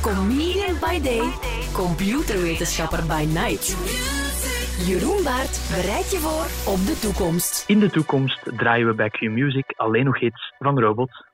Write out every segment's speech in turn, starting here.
Comedian by day, computerwetenschapper by night. Jeroen Baart bereidt je voor op de toekomst. In de toekomst draaien we bij Q-Music alleen nog hits van robots.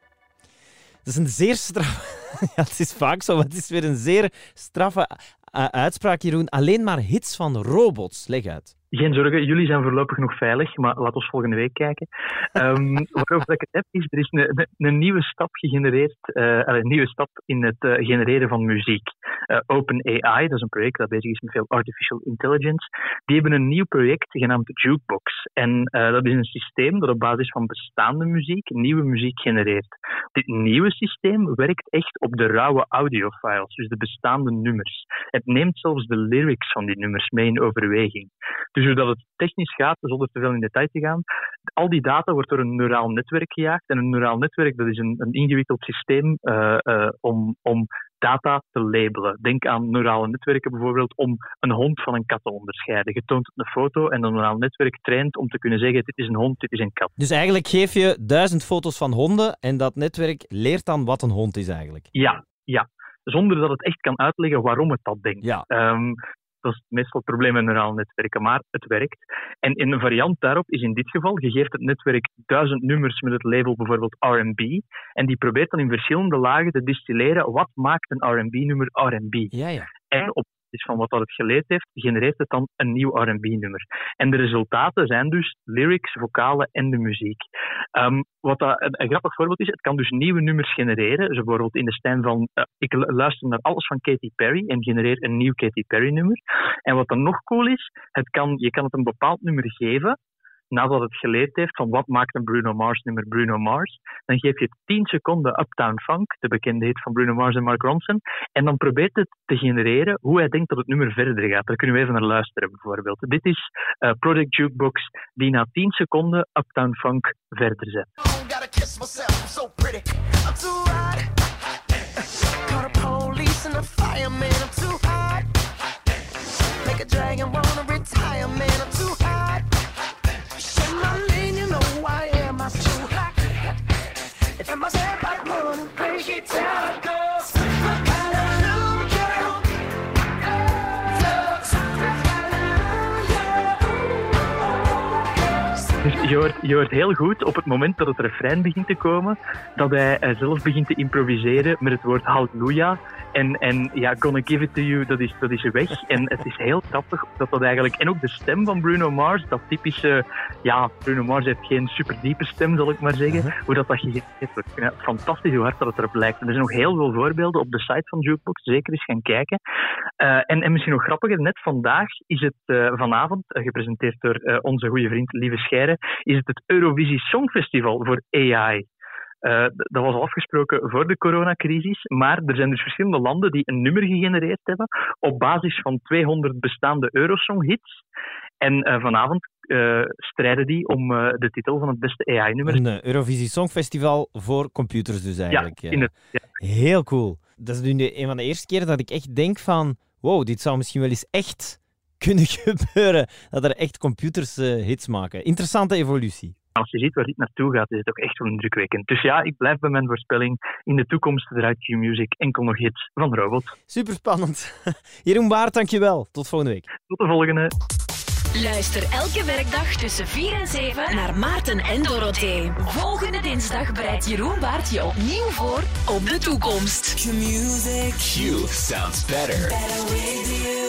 Dat is een zeer straf... Ja, het is vaak zo, maar het is weer een zeer straffe uh, uitspraak, Jeroen. Alleen maar hits van robots. Leg uit. Geen zorgen, jullie zijn voorlopig nog veilig, maar laten we volgende week kijken. Um, waarover ik het heb, is er is een, een nieuwe stap gegenereerd, uh, een nieuwe stap in het uh, genereren van muziek. Uh, OpenAI, dat is een project dat bezig is met veel artificial intelligence, die hebben een nieuw project genaamd Jukebox. En dat is een systeem dat op basis van bestaande muziek nieuwe muziek genereert. Dit nieuwe systeem werkt echt op de rauwe audiofiles, dus de bestaande nummers. Het neemt zelfs de lyrics van die nummers mee in overweging. Dus hoe het technisch gaat, zonder te veel in detail te gaan, al die data wordt door een neuraal netwerk gejaagd. En een neuraal netwerk dat is een, een ingewikkeld systeem uh, om, om data te labelen. Denk aan neurale netwerken bijvoorbeeld om een hond van een kat te onderscheiden. Je toont een foto en een neuraal netwerk traint om te kunnen zeggen dit is een hond, dit is een kat. Dus eigenlijk geef je duizend foto's van honden en dat netwerk leert dan wat een hond is eigenlijk? Ja, ja. Zonder dat het echt kan uitleggen waarom het dat denkt. Ja. Um, dat is meestal het probleem met neurale netwerken, maar het werkt. En in een variant daarop is in dit geval, je geeft het netwerk duizend nummers met het label bijvoorbeeld R&B, en die probeert dan in verschillende lagen te distilleren wat maakt een R&B-nummer R&B. Ja, ja. En op van wat dat het geleerd heeft, genereert het dan een nieuw R&B-nummer. En de resultaten zijn dus lyrics, vocalen en de muziek. Um, wat dat een, grappig voorbeeld is, het kan dus nieuwe nummers genereren. Dus bijvoorbeeld in de stijl van, uh, ik luister naar alles van Katy Perry en genereer een nieuw Katy Perry nummer. En wat dan nog cool is, het kan, je kan het een bepaald nummer geven, nadat het geleerd heeft van wat maakt een Bruno Mars nummer Bruno Mars, dan geef je 10 seconden Uptown Funk, de bekende hit van Bruno Mars en Mark Ronson, en dan probeert het te genereren hoe hij denkt dat het nummer verder gaat. Daar kunnen we even naar luisteren bijvoorbeeld. Dit is uh, Project Jukebox die na 10 seconden Uptown Funk verder zet. Dragon Dus je hoort, je hoort heel goed op het moment dat het refrein begint te komen, dat hij uh, zelf begint te improviseren met het woord halleluja. En, en ja, Gonna Give It To You, dat is, dat is weg. En het is heel grappig dat dat eigenlijk... En ook de stem van Bruno Mars, dat typische... Ja, Bruno Mars heeft geen superdiepe stem, zal ik maar zeggen. Uh -huh. Hoe dat dat gegeven wordt. Ja, fantastisch hoe hard dat het erop lijkt. En er zijn nog heel veel voorbeelden op de site van Jukebox. Zeker eens gaan kijken. Uh, en, en misschien nog grappiger, net vandaag is het uh, vanavond, gepresenteerd door onze goede vriend Lieve Scheire, is het het Eurovisie Songfestival voor AI. Uh, dat was al afgesproken voor de coronacrisis, maar er zijn dus verschillende landen die een nummer gegenereerd hebben op basis van 200 bestaande Eurosong-hits. En uh, vanavond uh, strijden die om de titel van het beste AI-nummer. Een Eurovisie Songfestival voor computers dus eigenlijk. Ja, in het, ja. Heel cool. Dat is nu een van de eerste keren dat ik echt denk van wow, dit zou misschien wel eens echt kunnen gebeuren. Dat er echt computers hits maken. Interessante evolutie als je ziet waar dit naartoe gaat, is het ook echt wel indrukwekkend. Dus ja, ik blijf bij mijn voorspelling. In de toekomst draait Q-Music enkel nog hits van Robot. Super spannend. Jeroen Baart, dankjewel. Tot volgende week. Tot de volgende. Luister elke werkdag tussen 4 en 7 naar Maarten en Dorothee. Volgende dinsdag bereidt Jeroen Baart je opnieuw voor op de toekomst. Q-Music. Q sounds better. better